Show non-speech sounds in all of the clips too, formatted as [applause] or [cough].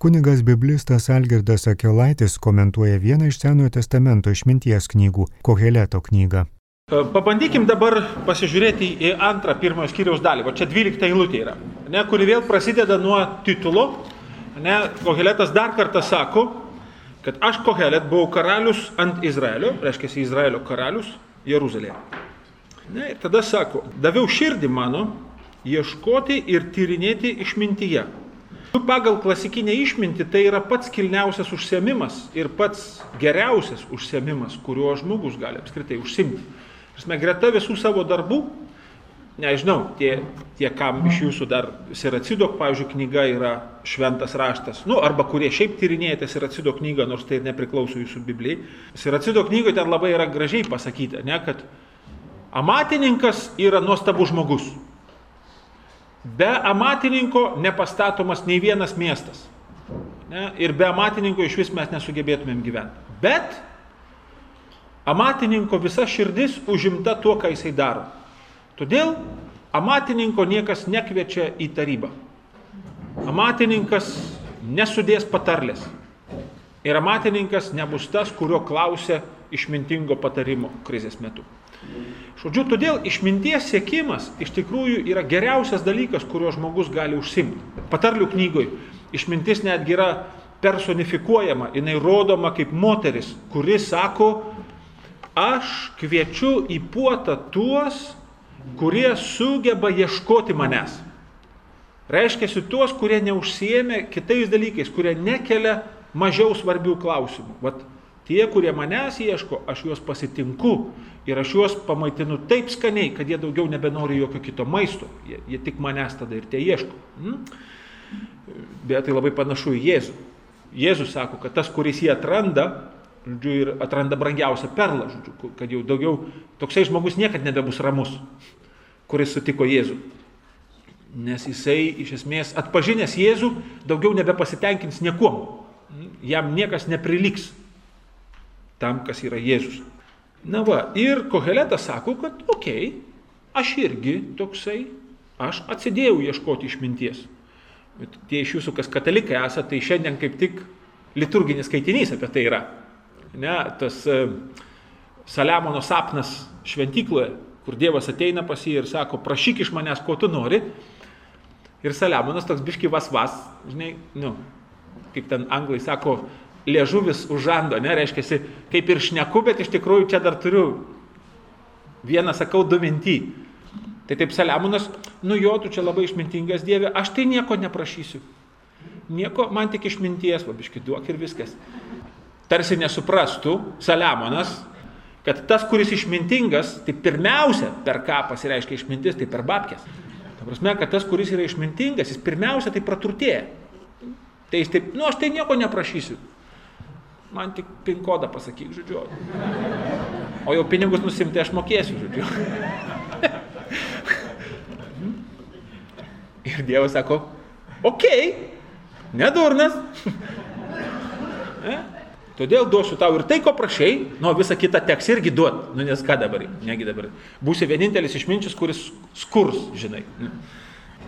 Kunigas biblistas Algirdas Akelaitis komentuoja vieną iš Senojo testamento išminties knygų - Koheleto knygą. E, pabandykim dabar pasižiūrėti į antrą pirmojo skyriaus dalį. O čia 12 eilutė yra, ne, kuri vėl prasideda nuo titulo. Ne, Koheletas dar kartą sako, kad aš Kohelet buvau karalius ant Izraelio, reiškia Izraelio karalius Jeruzalėje. Ne, ir tada sako, daviau širdį mano ieškoti ir tyrinėti išmintyje Pagal klasikinę išmintį tai yra pats kilniausias užsiemimas ir pats geriausias užsiemimas, kuriuo žmogus gali apskritai užsimti. Prasme, greta visų savo darbų, nežinau, tie, tie kam iš jūsų dar Siracidok, pavyzdžiui, knyga yra šventas raštas, nu, arba kurie šiaip tyrinėjate Siracido knygą, nors tai ir nepriklauso jūsų Biblijai. Siracido knygoje ten labai yra gražiai pasakyta, ne, kad amatininkas yra nuostabus žmogus. Be amatininko nepastatomas nei vienas miestas. Ne? Ir be amatininko iš vis mes nesugebėtumėm gyventi. Bet amatininko visa širdis užimta tuo, ką jisai daro. Todėl amatininko niekas nekviečia į tarybą. Amatininkas nesudės patarlės. Ir amatininkas nebus tas, kurio klausia išmintingo patarimo krizės metu. Žodžiu, todėl išminties siekimas iš tikrųjų yra geriausias dalykas, kuriuo žmogus gali užsimti. Patarlių knygoje išmintis netgi yra personifikuojama, jinai rodoma kaip moteris, kuri sako, aš kviečiu į puotą tuos, kurie sugeba ieškoti manęs. Reiškia, tuos, kurie neužsiemė kitais dalykais, kurie nekelia mažiau svarbių klausimų. Vat Tie, kurie manęs ieško, aš juos pasitinku ir aš juos pamaitinu taip skaniai, kad jie daugiau nebenori jokio kito maisto. Jie, jie tik manęs tada ir tie ieško. Hmm? Bet tai labai panašu į Jėzų. Jėzus sako, kad tas, kuris jį atranda, žodžiu, ir atranda brangiausią perlą, žodžiu, kad jau daugiau toksai žmogus niekada nebebus ramus, kuris sutiko Jėzų. Nes jisai iš esmės atpažinęs Jėzų daugiau nebepasitenkins niekuom. Jam niekas nepriliks tam, kas yra Jėzus. Na va, ir Koheletas sako, kad okei, okay, aš irgi toksai, aš atsidėjau ieškoti išminties. Bet tie iš jūsų, kas katalikai esate, tai šiandien kaip tik liturginis skaitinys apie tai yra. Ne, tas uh, Saliamono sapnas šventykloje, kur Dievas ateina pas jį ir sako, prašyk iš manęs, ko tu nori. Ir Saliamonas toks biški vas vas, žinai, nu, kaip ten anglai sako, liežuvis užžando, ne, reiškia, kaip ir šneku, bet iš tikrųjų čia dar turiu vieną, sakau, du mintį. Tai taip Saliamonas, nu jo, tu čia labai išmintingas Dieve, aš tai nieko neprašysiu. Nieko, man tik išminties, vabiški duok ir viskas. Tarsi nesuprastų Saliamonas, kad tas, kuris išmintingas, tai pirmiausia, per ką pasireiškia išmintis, tai per babkės. Ta prasme, kad tas, kuris yra išmintingas, jis pirmiausia tai praturtėja. Tai jis taip, nu aš tai nieko neprašysiu man tik pin kodą pasakyk, žodžiu. O jau pinigus nusimti aš mokėsiu, žodžiu. Ir Dievas sako, okei, okay, nedurnas. ne? Todėl duosiu tau ir tai, ko prašai, nu visą kitą teks irgi duot. Nu nes ką dabar, negi dabar. Būsi vienintelis išminčius, kuris skurs, žinai. Ne?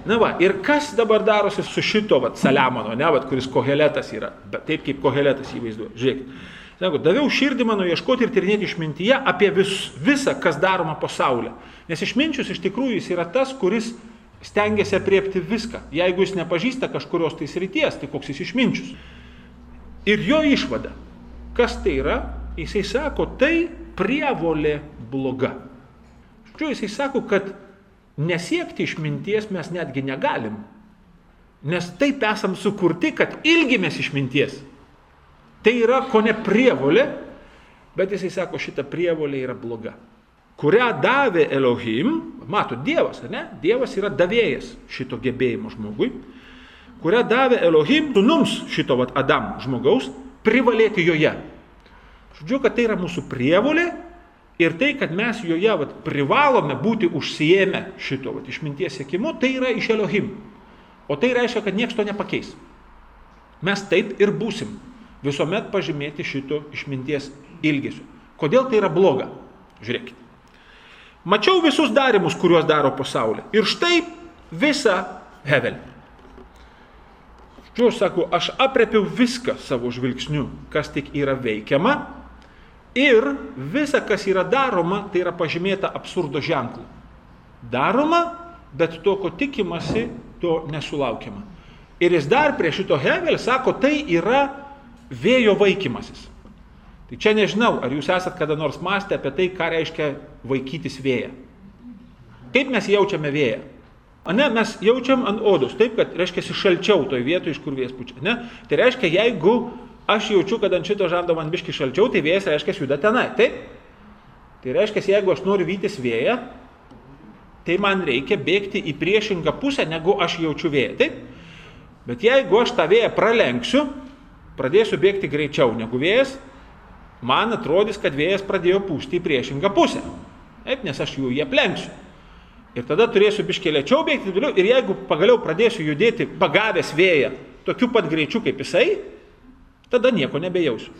Na va, ir kas dabar darosi su šito, va, Saliamono, ne, va, kuris koheletas yra, bet taip kaip koheletas įvaizduoja. Žiūrėkit. Sako, daviau širdį mano ieškoti ir tyrinėti išmintyje apie vis, visą, kas daroma pasaulyje. Nes išminčius iš tikrųjų jis yra tas, kuris stengiasi apriepti viską. Jeigu jis nepažįsta kažkurios tai srities, tai koks jis išminčius. Ir jo išvada, kas tai yra, jisai sako, tai prievolė bloga. Žodžiu, jisai sako, kad nesiekti išminties mes netgi negalim. Nes taip esam sukurti, kad ilgimės išminties. Tai yra ko ne prievolė, bet jisai sako, šita prievolė yra bloga. Kurią davė Elohim, mato, Dievas, ne? Dievas yra davėjas šito gebėjimo žmogui, kurią davė Elohim sunums šito vat, Adam žmogaus privalėti joje. Žodžiu, kad tai yra mūsų prievolė Ir tai, kad mes joje vat, privalome būti užsijėmę šito vat, išminties sėkimu, tai yra iš Elohim. O tai reiškia, kad niekas to nepakeis. Mes taip ir būsim visuomet pažymėti šito išminties ilgesiu. Kodėl tai yra bloga? Žiūrėkite. Mačiau visus darimus, kuriuos daro pasaulyje. Ir štai visą Hevelį. Čia aš sakau, aš apriepiau viską savo žvilgsniu, kas tik yra veikiama ir visa, kas yra daroma, tai yra pažymėta absurdo ženklu. Daroma, bet to, ko tikimasi, to nesulaukiama. Ir jis dar prie šito Hevel sako, tai yra vėjo vaikymasis. Tai čia nežinau, ar jūs esat kada nors mąstę apie tai, ką reiškia vaikytis vėją. Kaip mes jaučiame vėją? O ne, mes jaučiam ant odos, taip, kad reiškia šalčiau toje vietoje, iš kur vėjas pučia. Ne? Tai reiškia, jeigu aš jaučiu, kad ant šito žando man biški šalčiau, tai vėjas reiškia juda tenai, taip? Tai reiškia, jeigu aš noriu vytis vėją, tai man reikia bėgti į priešingą pusę, negu aš jaučiu vėją, taip? Bet jeigu aš tą vėją pralenksiu, pradėsiu bėgti greičiau negu vėjas, man atrodys, kad vėjas pradėjo pūsti į priešingą pusę. Taip, nes aš jų jį aplenksiu. Ir tada turėsiu biškėlėčiau bėgti toliau ir jeigu pagaliau pradėsiu judėti pagavęs vėją tokiu pat greičiu kaip jisai, tada nieko nebejausiu.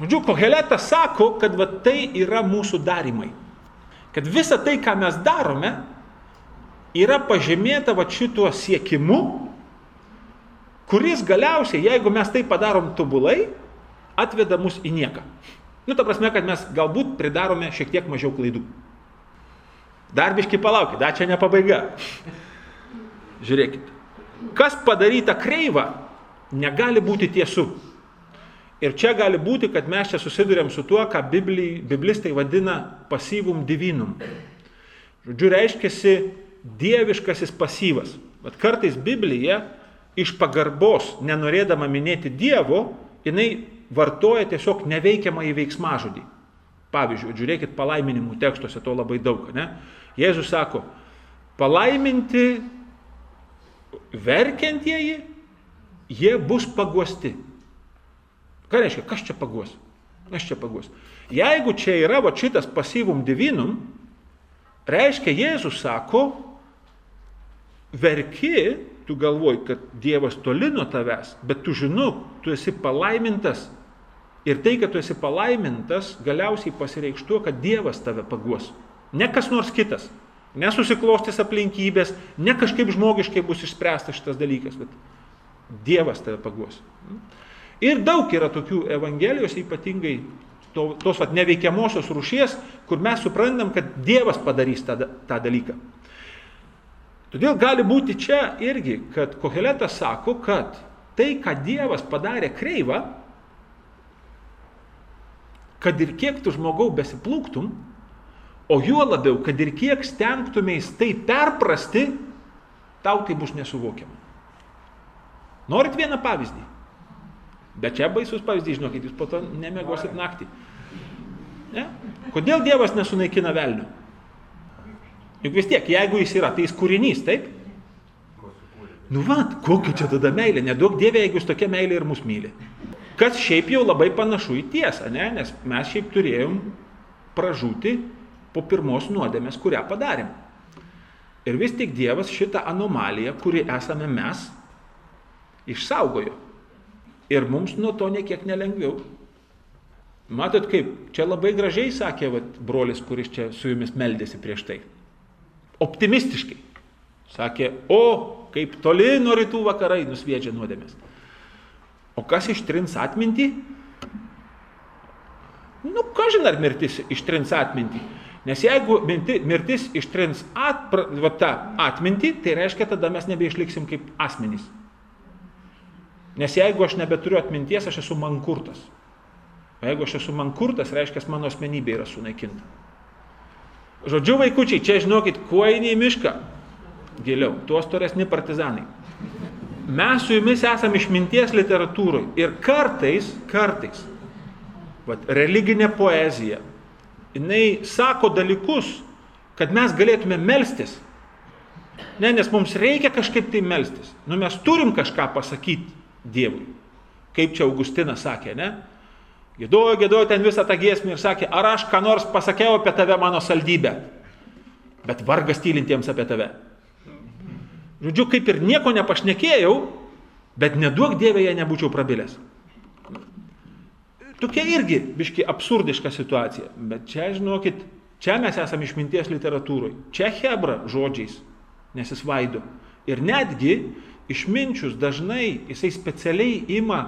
Žodžiu, Koheletas sako, kad va, tai yra mūsų darimai. Kad visa tai, ką mes darome, yra pažymėta va šituo siekimu, kuris galiausiai, jeigu mes tai padarom tobulai, atveda mus į nieką. Nu, ta prasme, kad mes galbūt pridarome šiek tiek mažiau klaidų. Dar biški palaukit, dar čia ne pabaiga. Žiūrėkit. Kas padaryta kreiva, negali būti tiesu. Ir čia gali būti, kad mes čia susidurėm su tuo, ką Bibli, biblistai vadina pasyvum divinum. Žodžiu, reiškiasi dieviškasis pasyvas. Bet kartais Biblija iš pagarbos, nenorėdama minėti Dievo, jinai vartoja tiesiog neveikiamą į veiksmažodį. Pavyzdžiui, žiūrėkit palaiminimų tekstuose to labai daug. Ne? Jėzus sako, palaiminti verkiantieji, jie bus paguosti. Ką reiškia, kas čia paguos? Kas čia paguos? Jeigu čia yra va šitas pasyvum divinum, reiškia Jėzus sako, verki, tu galvoji, kad Dievas toli nuo tavęs, bet tu žinok, tu esi palaimintas Ir tai, kad tu esi palaimintas, galiausiai pasireikš tuo, kad Dievas tave paguos. Ne kas nors kitas. Nesusiklostys aplinkybės, ne kažkaip žmogiškai bus išspręstas šitas dalykas, bet Dievas tave paguos. Ir daug yra tokių evangelijos, ypatingai to, tos vat, neveikiamosios rušies, kur mes suprantam, kad Dievas padarys tą, tą dalyką. Todėl gali būti čia irgi, kad Koheletas sako, kad tai, ką Dievas padarė kreivą, kad ir kiek tu žmogau besiplūktum, o juo labiau, kad ir kiek stengtumės tai perprasti, tau tai bus nesuvokiama. Norit vieną pavyzdį? Bet čia baisus pavyzdys, žinokit, jūs po to nemiegosit naktį. Ne? Kodėl Dievas nesunaikina velnių? Juk vis tiek, jeigu jis yra, tai jis kūrinys, taip? Nu va, kokia čia tada meilė, nedaug Dieve, jeigu jis tokia meilė ir mus myli. Kas šiaip jau labai panašu į tiesą, ne? nes mes šiaip turėjom pražūti po pirmos nuodėmės, kurią padarėm. Ir vis tik Dievas šitą anomaliją, kuri esame mes, išsaugojo. Ir mums nuo to nekiek nelengviau. Matot kaip, čia labai gražiai sakė vat, brolis, kuris čia su jumis meldėsi prieš tai. Optimistiškai. Sakė, o kaip toli nuo rytų vakarai nusviedžia nuodėmės. O kas ištrins atmintį? Nu, ką žinai, ar mirtis ištrins atmintį. Nes jeigu minti, mirtis ištrins at, va, tą atmintį, tai reiškia, tada mes nebeišliksim kaip asmenys. Nes jeigu aš nebeturiu atminties, aš esu mankurtas. O jeigu aš esu mankurtas, reiškia, mano asmenybė yra sunaikinta. Žodžiu, vaikučiai, čia žinokit, kuo eini į mišką, giliau, tuo storesni partizanai. Mes su jumis esame išminties literatūrai ir kartais, kartais, vat, religinė poezija, jinai sako dalykus, kad mes galėtume melstis. Ne, nes mums reikia kažkaip tai melstis. Nu, mes turim kažką pasakyti Dievui. Kaip čia Augustinas sakė, ne? Gėdojo, gėdojo ten visą tą giesmę ir sakė, ar aš ką nors pasakiau apie tave mano saldybę. Bet vargas tylintiems apie tave. Žodžiu, kaip ir nieko nepašnekėjau, bet neduok Dievė, jei nebūčiau prabilęs. Tokia irgi biški absurdiška situacija, bet čia, žinokit, čia mes esame išminties literatūroje. Čia Hebra žodžiais nesisvaido. Ir netgi išminčius dažnai jisai specialiai ima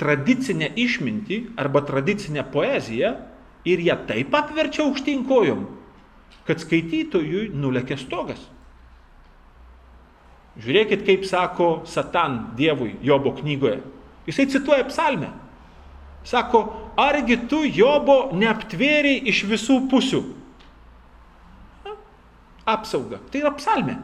tradicinę išmintį arba tradicinę poeziją ir ją taip apverčia aukštinkojom, kad skaitytojui nulekė stogas. Žiūrėkit, kaip sako Satan Dievui Jobo knygoje. Jisai cituoja psalmę. Sako, argi tu Jobo neaptvėriai iš visų pusių? Apsauga. Tai yra psalmė.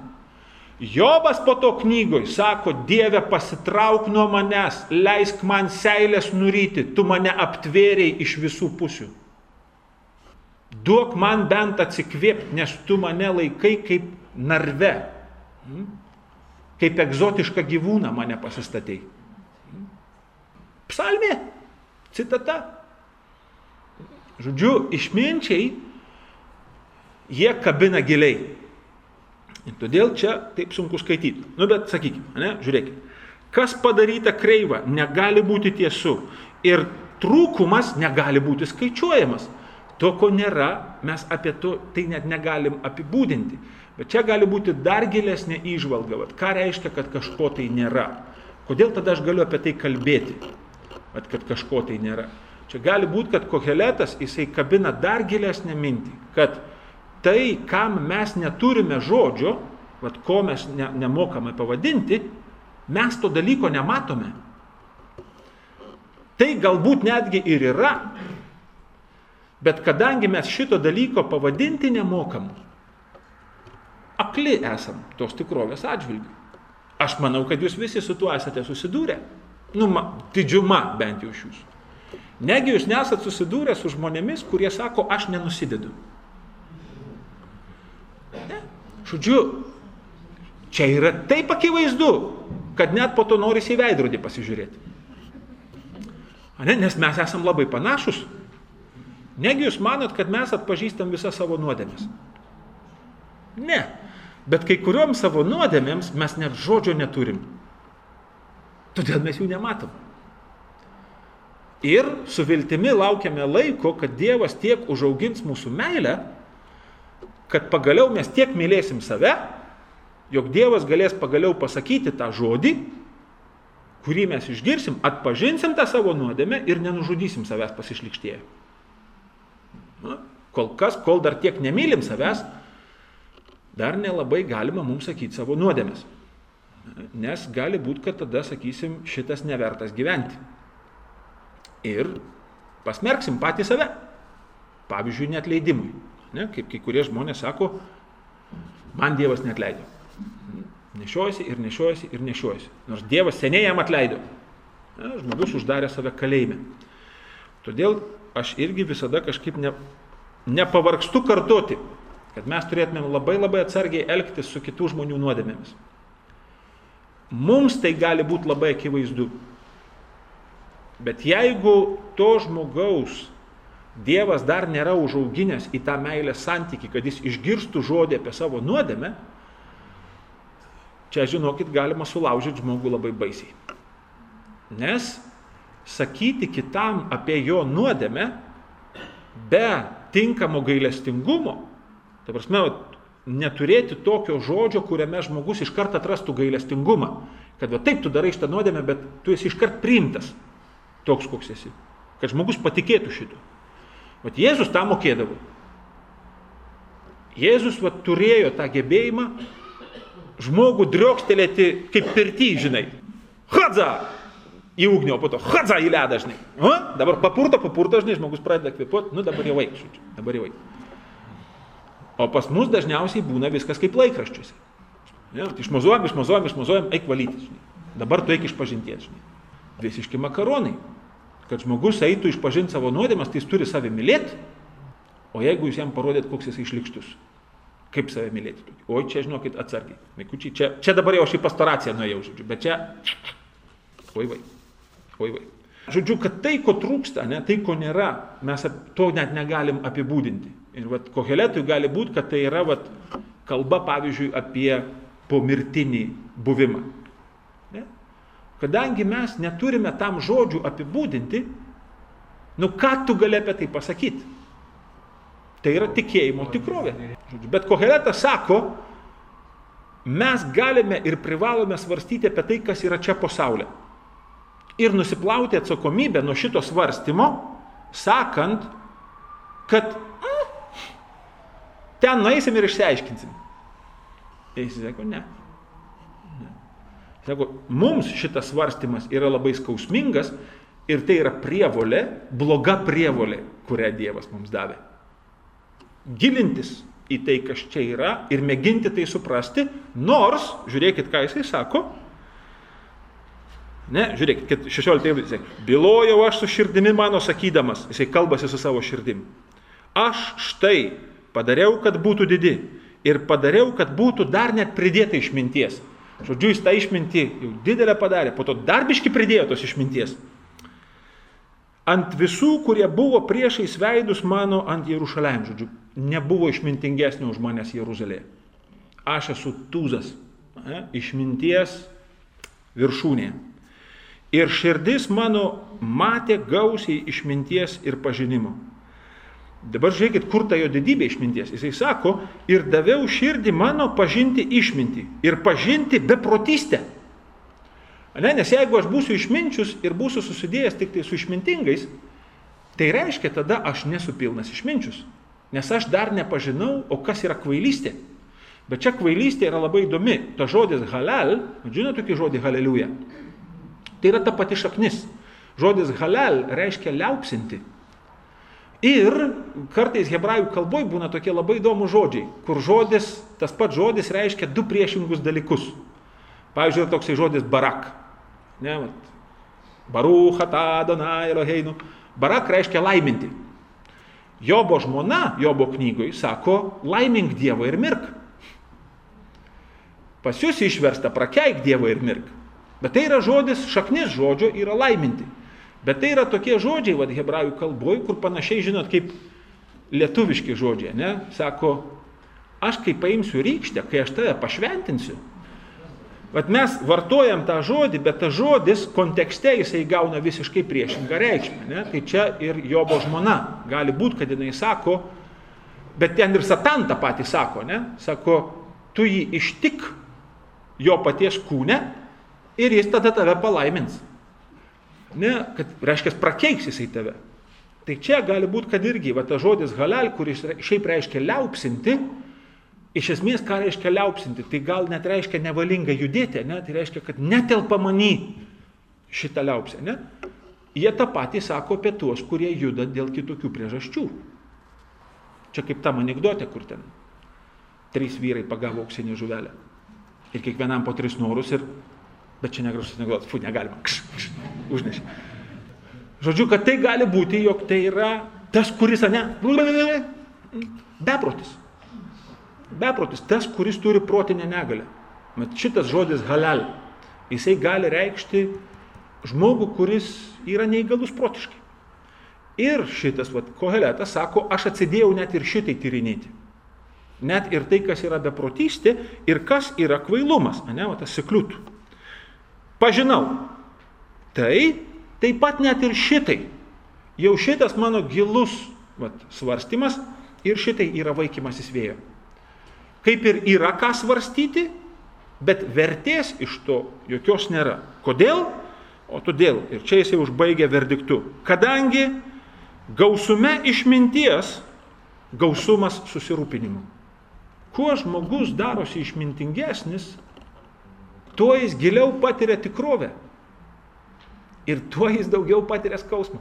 Jobas po to knygoj sako, Dieve pasitrauk nuo manęs, leisk man seilės nuryti, tu mane aptvėriai iš visų pusių. Duok man bent atsikvėpti, nes tu mane laikai kaip narve. Hmm? Kaip egzotišką gyvūną mane pasistatėjai. Hmm? Psalmė, citata. Žodžiu, išminčiai, jie kabina giliai. Ir todėl čia taip sunku skaityti. Nu, bet sakykime, ne, žiūrėkime. Kas padaryta kreiva, negali būti tiesu. Ir trūkumas negali būti skaičiuojamas. To, ko nėra, mes apie to tai net negalim apibūdinti. Bet čia gali būti dar gilesnė įžvalga. Vat, ką reiškia, kad kažko tai nėra? Kodėl tada aš galiu apie tai kalbėti? Vat, kad kažko tai nėra. Čia gali būti, kad koheletas jisai kabina dar gilesnę mintį, kad tai, kam mes neturime žodžio, vat, ko mes ne, nemokame pavadinti, mes to dalyko nematome. Tai galbūt netgi ir yra, Bet kadangi mes šito dalyko pavadinti nemokam, akli esam tos tikrovės atžvilgių. Aš manau, kad jūs visi su tuo esate susidūrę. Nu, ma, didžiuma bent jau iš jūsų. Negi jūs nesat susidūrę su žmonėmis, kurie sako, aš nenusidedu. Ne? Žodžiu, čia yra taip akivaizdu, kad net po to norisi į veidrodį pasižiūrėti. Ne? Nes mes esam labai panašus Negi jūs manot, kad mes atpažįstam visą savo nuodėmės? Ne. Bet kai kuriuom savo nuodėmėms mes net žodžio neturim. Todėl mes jų nematom. Ir su viltimi laukiame laiko, kad Dievas tiek užaugins mūsų meilę, kad pagaliau mes tiek mylėsim save, jog Dievas galės pagaliau pasakyti tą žodį, kurį mes išgirsim, atpažinsim tą savo nuodėmę ir nenužudysim savęs pasišlikštėję. Na, kol kas, kol dar tiek nemylim savęs, dar nelabai galima mums sakyti savo nuodėmės. Nes gali būti, kad tada sakysim, šitas nevertas gyventi. Ir pasmerksim patį save. Pavyzdžiui, net leidimui. Ne? Kaip kai kurie žmonės sako, man Dievas net leido. Nešiojasi ir nešiojasi ir nešiojasi. Nors Dievas seniai jam atleido. Ne? Žmogus uždarė save kalėjime. Todėl aš irgi visada kažkaip ne, nepavargstu kartoti, kad mes turėtumėm labai labai atsargiai elgtis su kitų žmonių nuodėmėmis. Mums tai gali būti labai akivaizdu. Bet jeigu to žmogaus Dievas dar nėra užauginęs į tą meilės santyki, kad jis išgirstų žodį apie savo nuodėmę, čia žinokit, galima sulaužyti žmogų labai baisiai. Nes sakyti kitam apie jo nuodėmę be tinkamo gailestingumo, ta prasme, neturėti tokio žodžio, kuriame žmogus iškart atrastų gailestingumą, kad va taip tu darai šitą nuodėmę, bet tu esi iškart priimtas toks, koks esi. Kad žmogus patikėtų šito. Vat Jėzus tą mokėdavo. Jėzus va, turėjo tą gebėjimą žmogų driokstelėti kaip pirty, žinai. Hadza! į ugnį, o po to hadza į ledą, žinai. O, dabar papurto, papurto, žinai, žmogus pradeda kvepuoti, nu dabar jau vaik, žodžiu, dabar jau vaik. O pas mus dažniausiai būna viskas kaip laikraščiuose. Ja, išmozuojam, išmozuojam, išmozuojam, eik valyti, žinai. Dabar tu eik iš pažinties, žinai. Visiški makaronai. Kad žmogus eitų išpažinti savo nuodėmas, tai jis turi save mylėti. O jeigu jūs jam parodėt, koks jis išlikštus, kaip save mylėti. O čia, žinokit, atsargiai. Mikučiai, čia, čia dabar jau aš į pastoraciją nuėjau, žodžiu, bet čia... Vai, vai. Oi, vai. Žodžiu, kad tai, ko trūksta, ne, tai, ko nėra, mes to net negalim apibūdinti. Ir vat, koheletui gali būti, kad tai yra vat, kalba, pavyzdžiui, apie pomirtinį buvimą. Kadangi mes neturime tam žodžių apibūdinti, nu ką tu gali apie tai pasakyti? Tai yra tikėjimo tikrovė. Bet koheletas sako, mes galime ir privalome svarstyti apie tai, kas yra čia po saulė. Ir nusiplauti atsakomybę nuo šito svarstymo, sakant, kad mm, ten nueisim ir išsiaiškinsim. Ir jis sako, ne. Sako, mums šitas svarstymas yra labai skausmingas ir tai yra prievolė, bloga prievolė, kurią Dievas mums davė. Gilintis į tai, kas čia yra ir mėginti tai suprasti, nors, žiūrėkit, ką jisai sako, ne, žiūrėkit, 16 eilutė, bilojau aš su širdimi mano sakydamas, jisai kalbasi su savo širdim. Aš štai padariau, kad būtų didi ir padariau, kad būtų dar net pridėta išminties. Žodžiu, jis tą išmintį jau didelę padarė, po to dar biški pridėjo tos išminties. Ant visų, kurie buvo priešais veidus mano ant Jerušalėm, žodžiu, nebuvo išmintingesnio už manęs Jeruzalėje. Aš esu tūzas, ne, išminties viršūnė. Ir širdis mano matė gausiai išminties ir pažinimo. Dabar žiūrėkit, kur ta jo didybė išminties. Jisai sako, ir daviau širdį mano pažinti išmintį ir pažinti beprotystę. Ne, nes jeigu aš būsiu išminčius ir būsiu susidėjęs tik tai su išmintingais, tai reiškia tada aš nesu pilnas išminčius. Nes aš dar nepažinau, o kas yra kvailystė. Bet čia kvailystė yra labai įdomi. Ta žodis halal, žinote tokį žodį haleliuja? Tai yra ta pati šaknis. Žodis halal reiškia liaupsinti. Ir kartais hebrajų kalboje būna tokie labai įdomūs žodžiai, kur žodis, tas pats žodis reiškia du priešingus dalykus. Pavyzdžiui, toksai žodis barak. Ne, vat, Baruchata Adonai Eloheinu. Barak reiškia laiminti. Jobo žmona, Jobo knygoje, sako, laimink Dievą ir mirk. Pas jūs išversta prakeik Dievą ir mirk. Bet tai yra žodis, šaknis žodžio yra laiminti. Bet tai yra tokie žodžiai, vad hebrajų kalboje, kur panašiai, žinot, kaip lietuviški žodžiai, ne? Sako, aš kai paimsiu rykštę, kai aš tave pašventinsiu, Vat mes vartojam tą žodį, bet tas žodis kontekste jisai gauna visiškai priešingą reikšmę. Ne? Tai čia ir Jobo žmona. Gali būti, kad jinai sako, bet ten ir Satan tą patį sako, ne? Sako, tu jį ištik jo paties kūne ir jis tada tave palaimins. Ne, kad reiškia, prakeiks jisai tave. Tai čia gali būti, kad irgi, va tas žodis halal, kuris šiaip reiškia liaupsinti, Iš esmės, ką reiškia liaupsinti, tai gal net reiškia nevalinga judėti, ne? tai reiškia, kad netelpa many šitą liaupsę. Ne? Jie tą patį sako apie tuos, kurie juda dėl kitokių priežasčių. Čia kaip tam anegdote, kur ten trys vyrai pagavo auksinį žuvelę. Ir kiekvienam po tris norus ir, bet čia negražus anegdotas, fu, negalima, kš, kš, užnešė. Žodžiu, kad tai gali būti, jog tai yra tas, kuris, ne, beprotis beprotis, tas, kuris turi protinę negalę. Bet šitas žodis halal, jisai gali reikšti žmogų, kuris yra neįgalus protiškai. Ir šitas, vat, koheletas sako, aš atsidėjau net ir šitai tyrinėti. Net ir tai, kas yra beprotystė ir kas yra kvailumas, ne, va tas sikliut. Pažinau. Tai taip pat net ir šitai. Jau šitas mano gilus vat, svarstymas ir šitai yra vaikymasis vėjo kaip ir yra ką svarstyti, bet vertės iš to jokios nėra. Kodėl? O todėl, ir čia jisai užbaigia verdiktu, kadangi gausume išminties, gausumas susirūpinimu. Kuo žmogus darosi išmintingesnis, tuo jis giliau patiria tikrovę. Ir tuo jis daugiau patiria skausmą.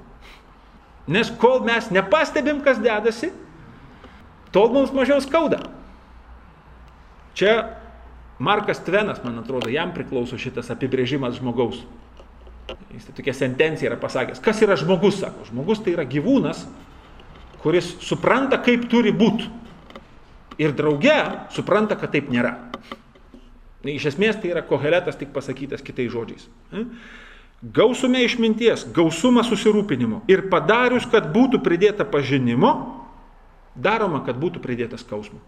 Nes kol mes nepastebim, kas dedasi, tol mums mažiau skauda. Čia Markas Tvenas, man atrodo, jam priklauso šitas apibrėžimas žmogaus. Jis tai tokia sentencija yra pasakęs. Kas yra žmogus, sako. Žmogus tai yra gyvūnas, kuris supranta, kaip turi būti. Ir drauge supranta, kad taip nėra. Iš esmės tai yra koheletas tik pasakytas kitais žodžiais. Gausume išminties, gausumą susirūpinimo. Ir padarius, kad būtų pridėta pažinimo, daroma, kad būtų pridėta skausmo.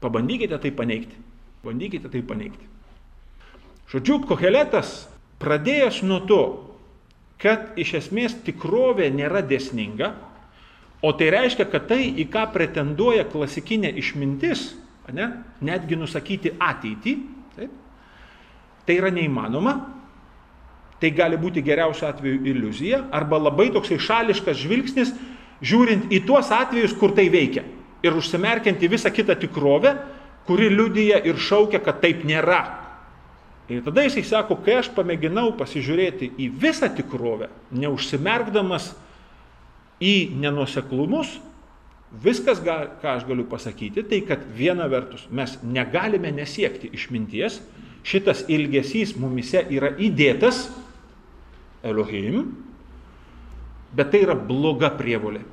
Pabandykite tai paneigti. Bandykite tai paneigti. Žodžiu, koheletas pradėjęs nuo to, kad iš esmės tikrovė nėra desninga, o tai reiškia, kad tai, į ką pretenduoja klasikinė išmintis, ne? netgi nusakyti ateitį, taip, tai yra neįmanoma, tai gali būti geriausiu atveju iliuzija arba labai toksai šališkas žvilgsnis, žiūrint į tuos atvejus, kur tai veikia ir užsimerkiant į visą kitą tikrovę, kuri liudyja ir šaukia, kad taip nėra. Ir tada jisai sako, kai aš pamėginau pasižiūrėti į visą tikrovę, neužsimerkdamas į nenuseklumus, viskas, ką aš galiu pasakyti, tai kad viena vertus mes negalime nesiekti išminties, šitas ilgesys mumise yra įdėtas Elohim, bet tai yra bloga prievolė.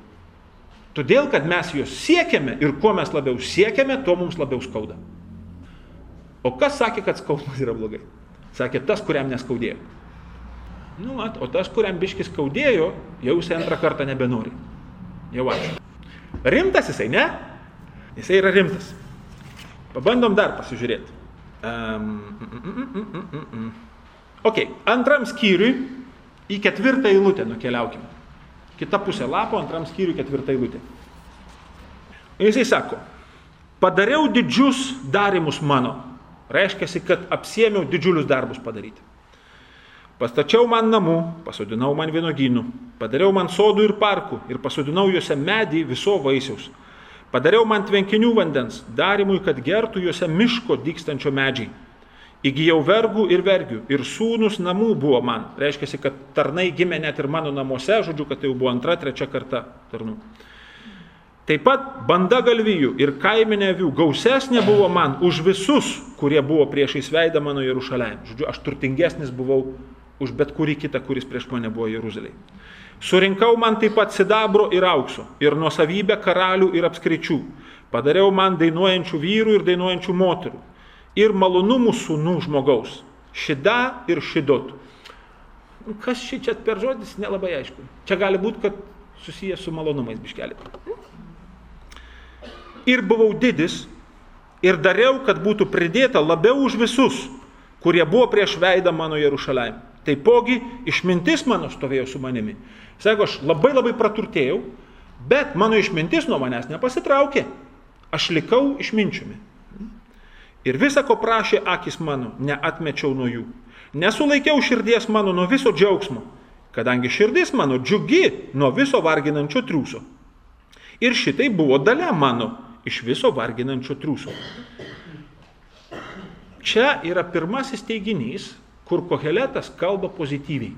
Todėl, kad mes jos siekiame ir kuo mes labiau siekiame, tuo mums labiau skauda. O kas sakė, kad skausmas yra blogai? Sakė tas, kuriam neskaudėjo. Nu, mat, o tas, kuriam biškis skaudėjo, jau jisai antrą kartą nebenori. Jau ačiū. Rimtas jisai, ne? Jisai yra rimtas. Pabandom dar pasižiūrėti. Um, mm, mm, mm, mm, ok, antram skyriui į ketvirtą eilutę nukeliaukime. Kita pusė lapo, antram skyriui ketvirtą eilutę. Jisai sako, padariau didžius darimus mano. Reiškia, kad apsėmiau didžiulius darbus padaryti. Pastačiau man namų, pasodinau man vienogynų, padariau man sodų ir parkų ir pasodinau juose medį viso vaisiaus. Padariau man tvenkinių vandens, darimui, kad gertų juose miško dykstančio medžiai. Įgyjau vergų ir vergių ir sūnus namų buvo man. Reiškia, kad tarnai gimė net ir mano namuose, žodžiu, kad tai jau buvo antra, trečia karta tarnų. Taip pat banda galvijų ir kaiminė avių gausesnė buvo man už visus, kurie buvo priešais veidą mano Jerušalėje. Žodžiu, aš turtingesnis buvau už bet kurį kitą, kuris prieš mane buvo Jeruzalėje. Surinkau man taip pat sidabro ir aukso, ir nuosavybę karalių ir apskričių. Padariau man dainuojančių vyrų ir dainuojančių moterų. Ir malonumų sūnų žmogaus. Šida ir šidot. Kas ši čia per žodis, nelabai aišku. Čia gali būti, kad susijęs su malonumais biškelį ir buvau didis ir dariau, kad būtų pridėta labiau už visus, kurie buvo prieš veidą mano Jerušalėje. Taipogi išmintis mano stovėjo su manimi. Sako, aš labai labai praturtėjau, bet mano išmintis nuo manęs nepasitraukė. Aš likau išminčiumi. Ir visą, ko prašė akis mano, neatmečiau nuo jų. Nesulaikiau širdies mano nuo viso džiaugsmo, kadangi širdis mano džiugi nuo viso varginančio triūso. Ir šitai buvo dalia mano iš viso varginančio triūso. Čia yra pirmasis teiginys, kur Koheletas kalba pozityviai.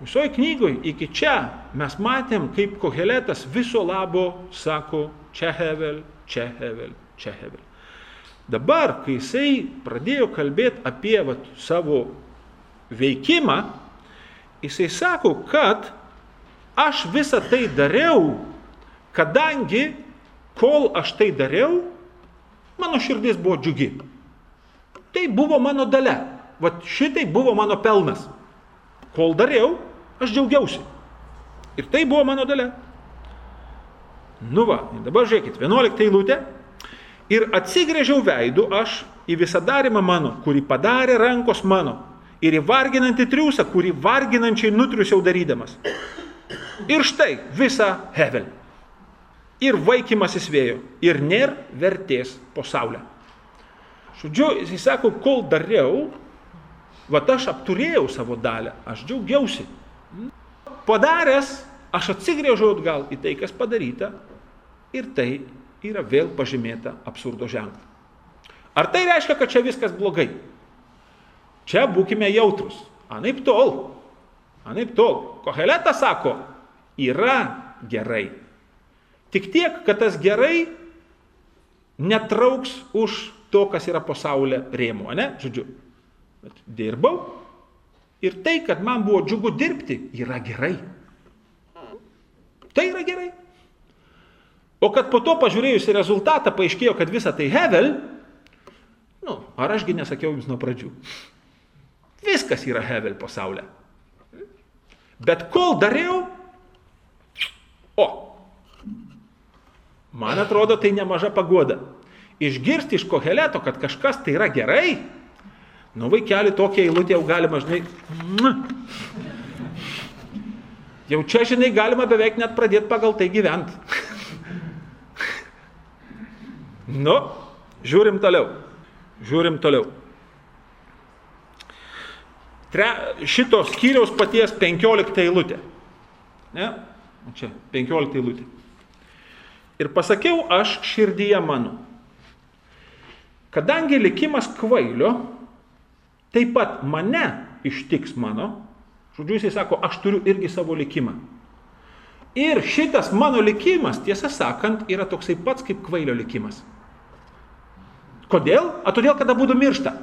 Visoje knygoje iki čia mes matėm, kaip Koheletas viso labo sako čia hevel, čia hevel, čia hevel. Dabar, kai jisai pradėjo kalbėti apie vat, savo veikimą, jisai sako, kad aš visą tai dariau, kadangi kol aš tai dariau, mano širdis buvo džiugi. Tai buvo mano dalė. Vat šitai buvo mano pelnas. Kol dariau, aš džiaugiausi. Ir tai buvo mano dalė. Nu va, dabar žiūrėkit, 11 eilutė. Ir atsigrėžiau veidų aš į visadarimą mano, kurį padarė rankos mano. Ir į varginantį triūsą, kurį varginančiai nutriusiau darydamas. Ir štai visą Hevel ir vaikymasis vėjo, ir nėra vertės po saulę. Žodžiu, jis sako, kol dariau, va aš apturėjau savo dalę, aš džiaugiausi. Padaręs, aš atsigrėžiau atgal į tai, kas padaryta, ir tai yra vėl pažymėta absurdo ženklu. Ar tai reiškia, kad čia viskas blogai? Čia būkime jautrus. Anaip tol. Anaip tol. Koheletas sako, yra gerai. Tik tiek, kad tas gerai netrauks už to, kas yra pasaulio rėmų, ne? Žodžiu, bet dirbau ir tai, kad man buvo džiugu dirbti, yra gerai. Tai yra gerai. O kad po to pažiūrėjus į rezultatą paaiškėjo, kad visa tai Hevel, nu, ar ašgi nesakiau jums nuo pradžių. Viskas yra Hevel pasaulyje. Bet kol dariau, o, Man atrodo, tai nemaža pagoda. Išgirsti iš koheleto, kad kažkas tai yra gerai, nu vaikeli tokia eilutė jau galima, žinai, jau čia, žinai, galima beveik net pradėti pagal tai gyventi. Nu, žiūrim toliau. Žiūrim toliau. Tre, šito skyriaus paties 15 eilutė. Ne? Čia 15 eilutė. Ir pasakiau aš širdyje mano, kadangi likimas kvailio, taip pat mane ištiks mano, žodžiu, jisai sako, aš turiu irgi savo likimą. Ir šitas mano likimas, tiesą sakant, yra toksai pats kaip kvailio likimas. Kodėl? A todėl, kada būtų miršta.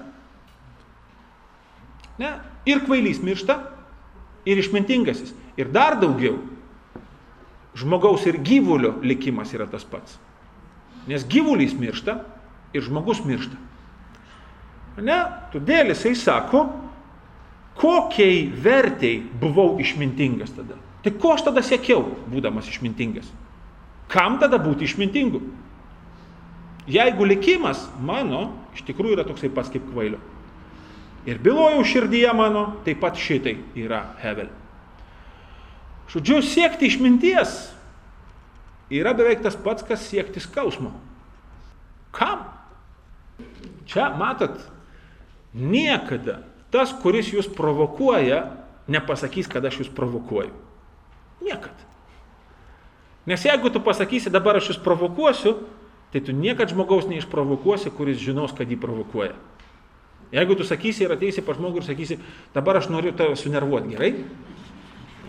Ne? Ir kvailys miršta, ir išmintingasis. Ir dar daugiau. Žmogaus ir gyvulio likimas yra tas pats. Nes gyvulys miršta ir žmogus miršta. Ne? Todėl jisai sako, kokiai vertėjai buvau išmintingas tada. Tai ko aš tada siekiau, būdamas išmintingas? Kam tada būti išmintingu? Jeigu likimas mano iš tikrųjų yra toksai pats kaip kvailio. Ir bilojau širdyje mano, taip pat šitai yra Hevel. Žodžiu, siekti išminties yra beveik tas pats, kas siekti skausmo. Kam? Čia matot, niekada tas, kuris jūs provokuoja, nepasakys, kad aš jūs provokuoju. Niekad. Nes jeigu tu pasakysi, dabar aš jūs provokuosiu, tai tu niekad žmogaus neišprovokuosi, kuris žinos, kad jį provokuoja. Jeigu tu sakysi ir ateisi pa žmogų ir sakysi, dabar aš noriu tave sunervuoti, gerai?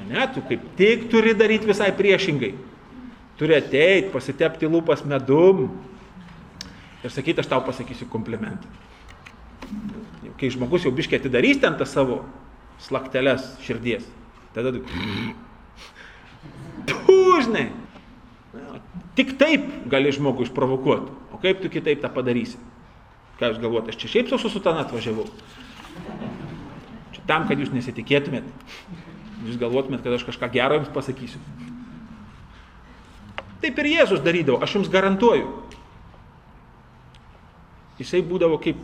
Ne, tu kaip tik turi daryti visai priešingai. Turi ateiti, pasitepti lūpas medum ir sakyti, aš tau pasakysiu komplimentą. Kai žmogus jau biškiai atidarys ten tą savo slakteles širdies, tada tu Žinai. Tik taip gali žmogų išprovokuoti. O kaip tu kitaip tą padarysi? Ką jūs galvojate, aš čia šiaip su sutana atvažiavau. Čia tam, kad jūs nesitikėtumėt. Jūs galvotumėt, kad aš kažką gero jums pasakysiu. Taip ir Jėzus darydavo, aš jums garantuoju. Jisai būdavo kaip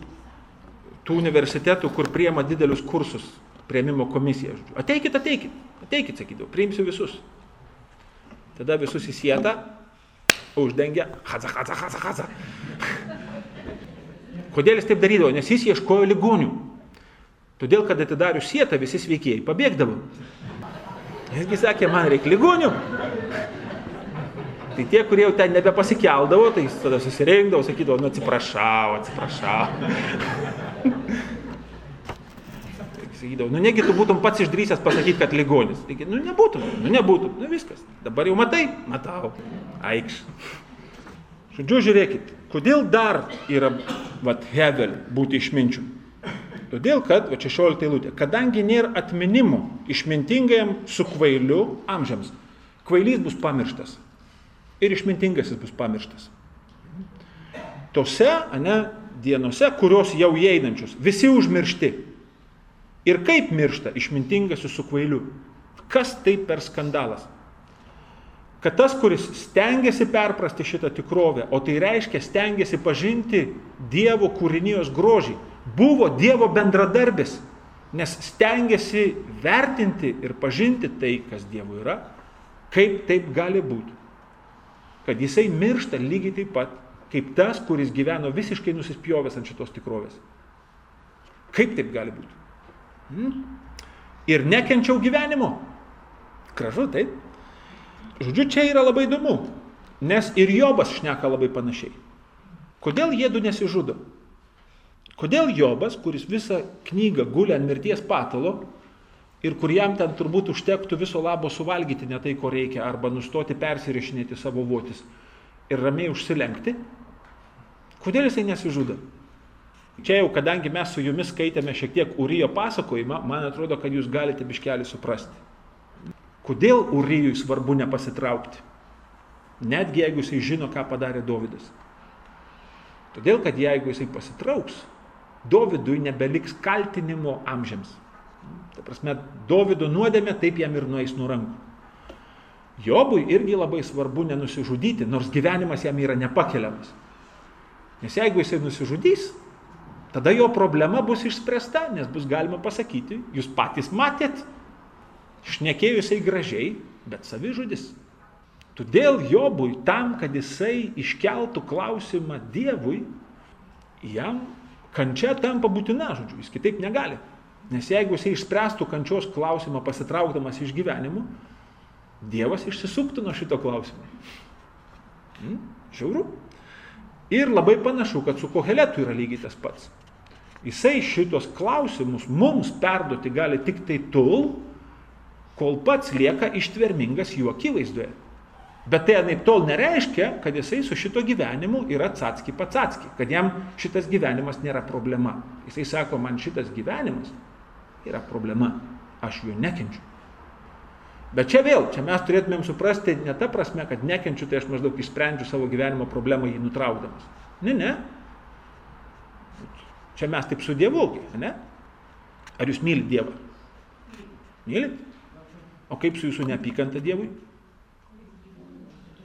tų universitetų, kur priema didelius kursus, prieimimo komisija. Ateikit, ateikit, ateikit, sakydavau, priimsiu visus. Tada visus į sietą uždengia. Hadza, hadza, hadza, hadza. [laughs] Kodėl jis taip darydavo? Nes jis ieškojo ligonių. Todėl, kad atidarius sietą visi sveikėjai pabėgdavo. Jisgi sakė, man reikia ligonių. Tai tie, kurie jau ten nebepasikeldavo, tai tada susirinkdavo, sakydavo, nu atsiprašau, atsiprašau sakydavau, nu negi tu būtum pats išdrysęs pasakyti, kad ligonis. Taigi, nu nebūtum, nu nebūtum, nu viskas. Dabar jau matai, matau, aikš. Žodžiu, žiūrėkit, kodėl dar yra, vat, Hevel būti išminčių. Todėl, kad, va 16 eilutė, kadangi nėra atminimo išmintingajam su kvailiu amžiams, kvailys bus pamirštas ir išmintingasis bus pamirštas. Tose, ane, dienose, kurios jau įeinančios, visi užmiršti. Ir kaip miršta išmintingasis su kvailiu? Kas tai per skandalas? Kad tas, kuris stengiasi perprasti šitą tikrovę, o tai reiškia stengiasi pažinti Dievo kūrinijos grožį, buvo Dievo bendradarbis, nes stengiasi vertinti ir pažinti tai, kas Dievo yra, kaip taip gali būti. Kad jisai miršta lygiai taip pat, kaip tas, kuris gyveno visiškai nusispjovęs ant šitos tikrovės. Kaip taip gali būti? Hmm? Ir nekenčiau gyvenimo. Gražu, taip. Žodžiu, čia yra labai įdomu, nes ir Jobas šneka labai panašiai. Kodėl jie du nesižudo? Kodėl Jobas, kuris visą knygą guli ant mirties patalo ir kur jam ten turbūt užtektų viso labo suvalgyti ne tai, ko reikia, arba nustoti persirišinėti savo votis ir ramiai užsilenkti, kodėl jisai nesižudo? Čia jau, kadangi mes su jumis skaitėme šiek tiek Urijo pasakojimą, man atrodo, kad jūs galite biškelį suprasti. Kodėl Urijui svarbu nepasitraukti? Netgi jeigu jisai žino, ką padarė Dovydas. Todėl, kad jeigu jisai pasitrauks, Dovydui nebeliks kaltinimo amžiams. Ta prasme, Dovydo nuodėmė taip jam ir nueis nuo rankų. Jobui irgi labai svarbu nenusižudyti, nors gyvenimas jam yra nepakeliamas. Nes jeigu jisai nusižudys, Tada jo problema bus išspręsta, nes bus galima pasakyti, jūs patys matėt, šnekėjo jisai gražiai, bet savižudis. Todėl Jobui, tam, kad jisai iškeltų klausimą Dievui, jam kančia tampa būtina, žodžiu, jis kitaip negali. Nes jeigu jisai išspręstų kančios klausimą pasitraukdamas iš gyvenimo, Dievas išsisuktų nuo šito klausimo. Hmm? Žiauru. Ir labai panašu, kad su koheletu yra lygiai tas pats. Jisai šitos klausimus mums perduoti gali tik tai tol, kol pats lieka ištvermingas jų akivaizdoje. Bet tai anaip tol nereiškia, kad jisai su šito gyvenimu yra atsatski patsatski, kad jam šitas gyvenimas nėra problema. Jisai sako, man šitas gyvenimas yra problema, aš jo nekenčiu. Bet čia vėl, čia mes turėtumėm suprasti ne ta prasme, kad nekenčiu, tai aš maždaug išsprendžiu savo gyvenimo problemą jį nutraukdamas. Ne, ne. Čia mes taip su Dievu, ne? Ar jūs mylit Dievą? Mylit? O kaip su jūsų neapykanta Dievui?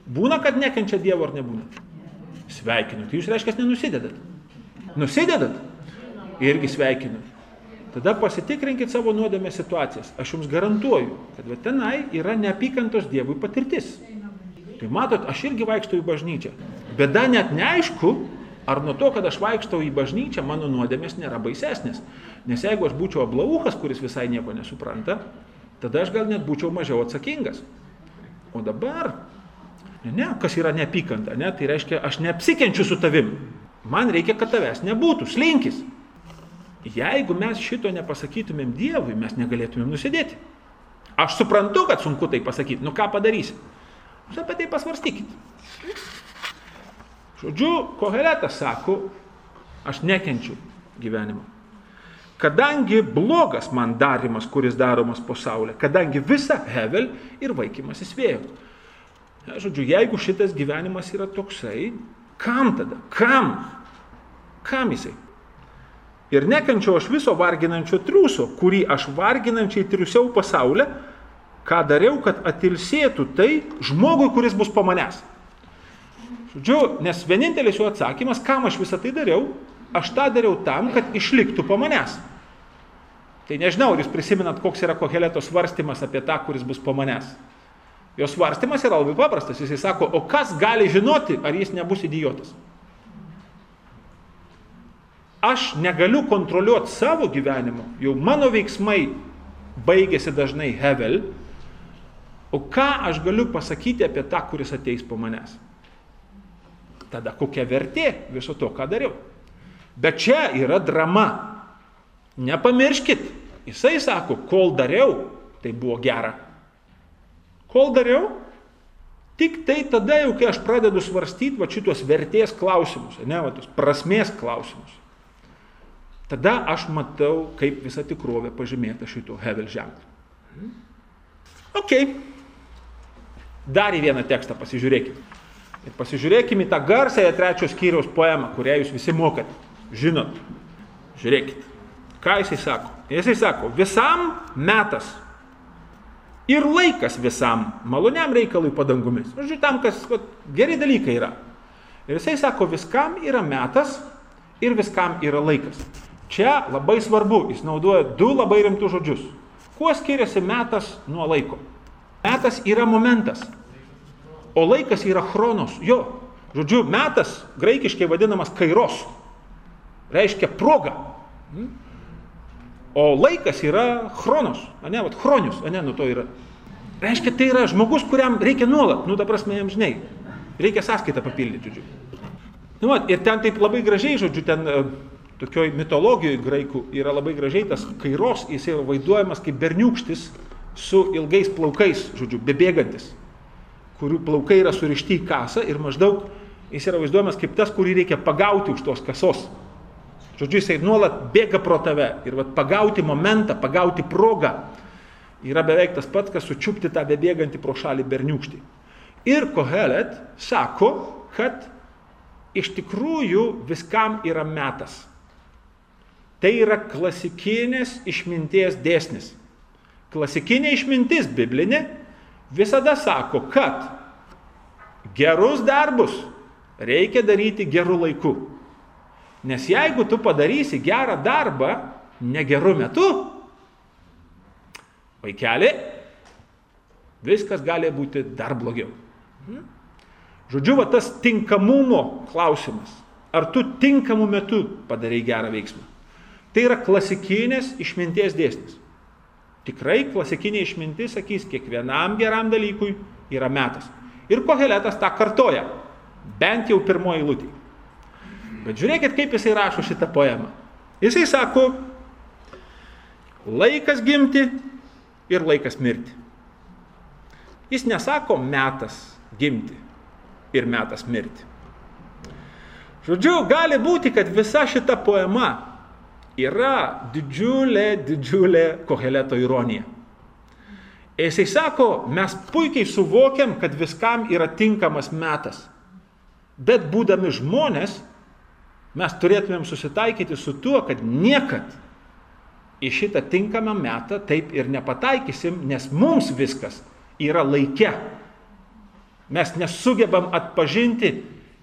Būna, kad nekenčia Dievo ar nebūna? Sveikinu. Tai jūs reiškia, nenusidedat. Nusidedat? Irgi sveikinu. Tada pasitikrinkit savo nuodėmės situacijas. Aš jums garantuoju, kad tenai yra neapykantos Dievui patirtis. Tai matot, aš irgi vaikštau į bažnyčią. Bėda net neaišku, ar nuo to, kad aš vaikštau į bažnyčią, mano nuodėmės nėra baisesnės. Nes jeigu aš būčiau ablaukas, kuris visai nieko nesupranta, tada aš gal net būčiau mažiau atsakingas. O dabar, ne, ne, kas yra neapykanta, ne, tai reiškia, aš neapsikenčiu su tavim. Man reikia, kad tavęs nebūtų, slinkis. Jeigu mes šito nepasakytumėm Dievui, mes negalėtumėm nusidėti. Aš suprantu, kad sunku tai pasakyti. Nu ką padarysi? Jūs apie tai pasvarstykit. Žodžiu, Koheletas sako, aš nekenčiu gyvenimo. Kadangi blogas man darimas, kuris daromas po saulė, kadangi visa Hevel ir vaikymasis vėjo. Ja, žodžiu, jeigu šitas gyvenimas yra toksai, kam tada? Kam? Kam jisai? Ir nekenčiau aš viso varginančio triuso, kurį aš varginančiai triusiau pasaulę, ką dariau, kad atilsėtų tai žmogui, kuris bus po manęs. Žodžiu, nes vienintelis jo atsakymas, kam aš visą tai dariau, aš tą dariau tam, kad išliktų po manęs. Tai nežinau, ar jūs prisimenat, koks yra Koheleto svarstymas apie tą, kuris bus po manęs. Jo svarstymas yra labai paprastas. Jisai sako, o kas gali žinoti, ar jis nebus idiotas? Aš negaliu kontroliuoti savo gyvenimo, jau mano veiksmai baigėsi dažnai hevel, o ką aš galiu pasakyti apie tą, kuris ateis po manęs? Tada kokia vertė viso to, ką dariau? Bet čia yra drama. Nepamirškit, jisai sako, kol dariau, tai buvo gera. Kol dariau, tik tai tada jau, kai aš pradedu svarstyti va šitos vertės klausimus, ne, va tos prasmės klausimus. Tada aš matau, kaip visa tikrovė pažymėta šito Hevel ženklu. Ok. Dar į vieną tekstą pasižiūrėkime. Ir pasižiūrėkime į tą garsąją trečios skyriaus poemą, kurią jūs visi mokat. Žinot. Žiūrėkit. Ką jisai sako? Jisai sako, visam metas. Ir laikas visam maloniam reikalui padangumis. Žodžiu, tam, kas va, geri dalykai yra. Ir jisai sako, viskam yra metas ir viskam yra laikas. Čia labai svarbu, jis naudoja du labai rimtus žodžius. Kuo skiriasi metas nuo laiko? Metas yra momentas, o laikas yra chronos. Jo, žodžiu, metas graikiškai vadinamas kairos, reiškia proga. O laikas yra chronos, ne, vat chronius, ne, nu to yra. Reiškia, tai yra žmogus, kuriam reikia nuolat, nu, ta prasme, jam žinai, reikia sąskaitą papildyti, žodžiu. Nu, vat, ir ten taip labai gražiai, žodžiu, ten tokioj mitologijoje graikų yra labai gražiai tas kairos, jis yra vaizduojamas kaip berniukštis su ilgais plaukais, žodžiu, bebėgantis, kurių plaukai yra surišti į kasą ir maždaug jis yra vaizduojamas kaip tas, kurį reikia pagauti už tos kasos. Žodžiu, jisai nuolat bėga pro tave ir vat, pagauti momentą, pagauti progą yra beveik tas pats, kas sučiupti tą bebėgantį pro šalį berniukštį. Ir Kohelet sako, kad iš tikrųjų viskam yra metas. Tai yra klasikinės išminties dėsnis. Klasikinė išmintis biblinė visada sako, kad gerus darbus reikia daryti gerų laikų. Nes jeigu tu padarysi gerą darbą negeru metu, vaikeli, viskas gali būti dar blogiau. Hmm? Žodžiu, va tas tinkamumo klausimas. Ar tu tinkamu metu padarai gerą veiksmą? Tai yra klasikinės išminties dėsnis. Tikrai klasikinė išmintis sakys, kiekvienam geram dalykui yra metas. Ir Koheletas tą kartoja, bent jau pirmoji lūtė. Bet žiūrėkit, kaip jisai rašo šitą poemą. Jisai sako, laikas gimti ir laikas mirti. Jis nesako metas gimti ir metas mirti. Žodžiu, gali būti, kad visa šita poema yra didžiulė, didžiulė koheleto ironija. Jisai sako, mes puikiai suvokiam, kad viskam yra tinkamas metas. Bet būdami žmonės, mes turėtumėm susitaikyti su tuo, kad niekad į šitą tinkamą metą taip ir nepataikysim, nes mums viskas yra laike. Mes nesugebam atpažinti,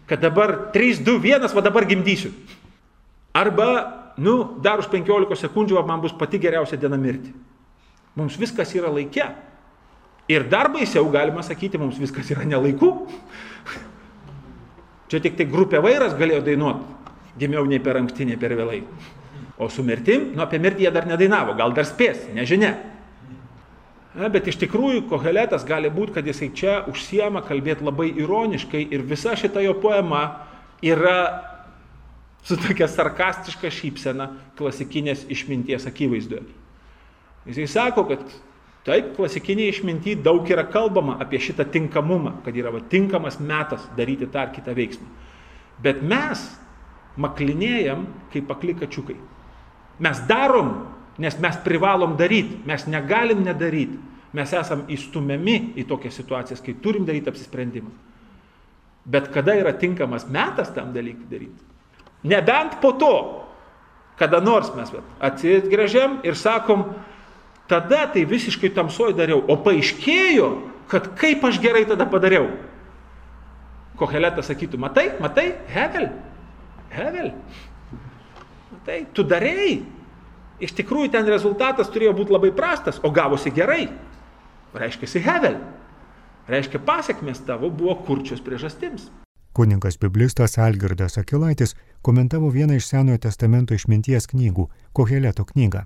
kad dabar 3, 2, 1, va dabar gimdysiu. Arba, nu, dar už 15 sekundžių man bus pati geriausia diena mirti. Mums viskas yra laike. Ir dar baisiau galima sakyti, mums viskas yra nelaiku. Čia tik tai grupė vairas galėjo dainuoti. Gimiau nei per anksti, nei per vėlai. O su mirtim, nu apie mirtį jie dar nedainavo, gal dar spės, nežinia. Na, bet iš tikrųjų koheletas gali būti, kad jisai čia užsiema kalbėti labai ironiškai ir visa šita jo poema yra su tokia sarkastiška šypsena klasikinės išminties akivaizdoje. Jisai sako, kad taip, klasikiniai išminty daug yra kalbama apie šitą tinkamumą, kad yra va, tinkamas metas daryti tą ar kitą veiksmą. Bet mes maklinėjam kaip aklikačiukai. Mes darom, nes mes privalom daryti, mes negalim nedaryti. Mes esam įstumiami į tokias situacijas, kai turim daryti apsisprendimą. Bet kada yra tinkamas metas tam dalykui daryti? Nebent po to, kada nors mes atsigrėžiam ir sakom, tada tai visiškai tamsoj dariau, o paaiškėjo, kad kaip aš gerai tada padariau. Koheletas sakytų, matai, matai, Hevel, Hevel, tai tu darėjai. Iš tikrųjų ten rezultatas turėjo būti labai prastas, o gavosi gerai. Reiškia, Hevel. Reiškia, pasiekmes tavo buvo kurčios priežastims. Kuningas biblistas Algirdas Akilaitis komentavo vieną iš Senojo testamento išminties knygų - Koheleto knygą.